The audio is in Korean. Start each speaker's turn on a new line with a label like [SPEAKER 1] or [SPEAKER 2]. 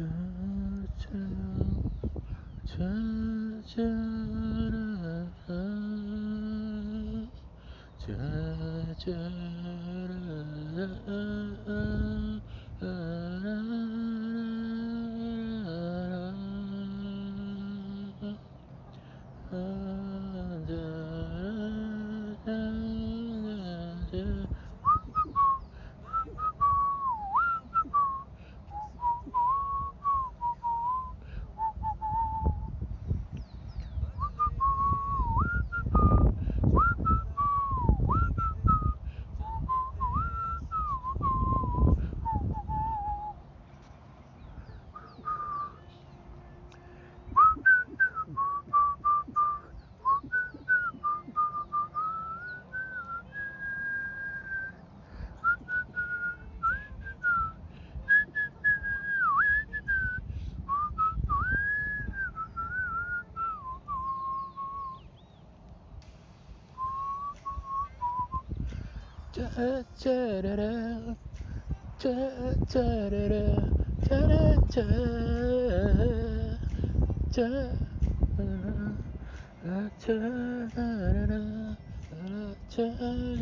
[SPEAKER 1] 짜 짜라라 짜짜라라 짜라짜 짜라라 짜라라 짜라라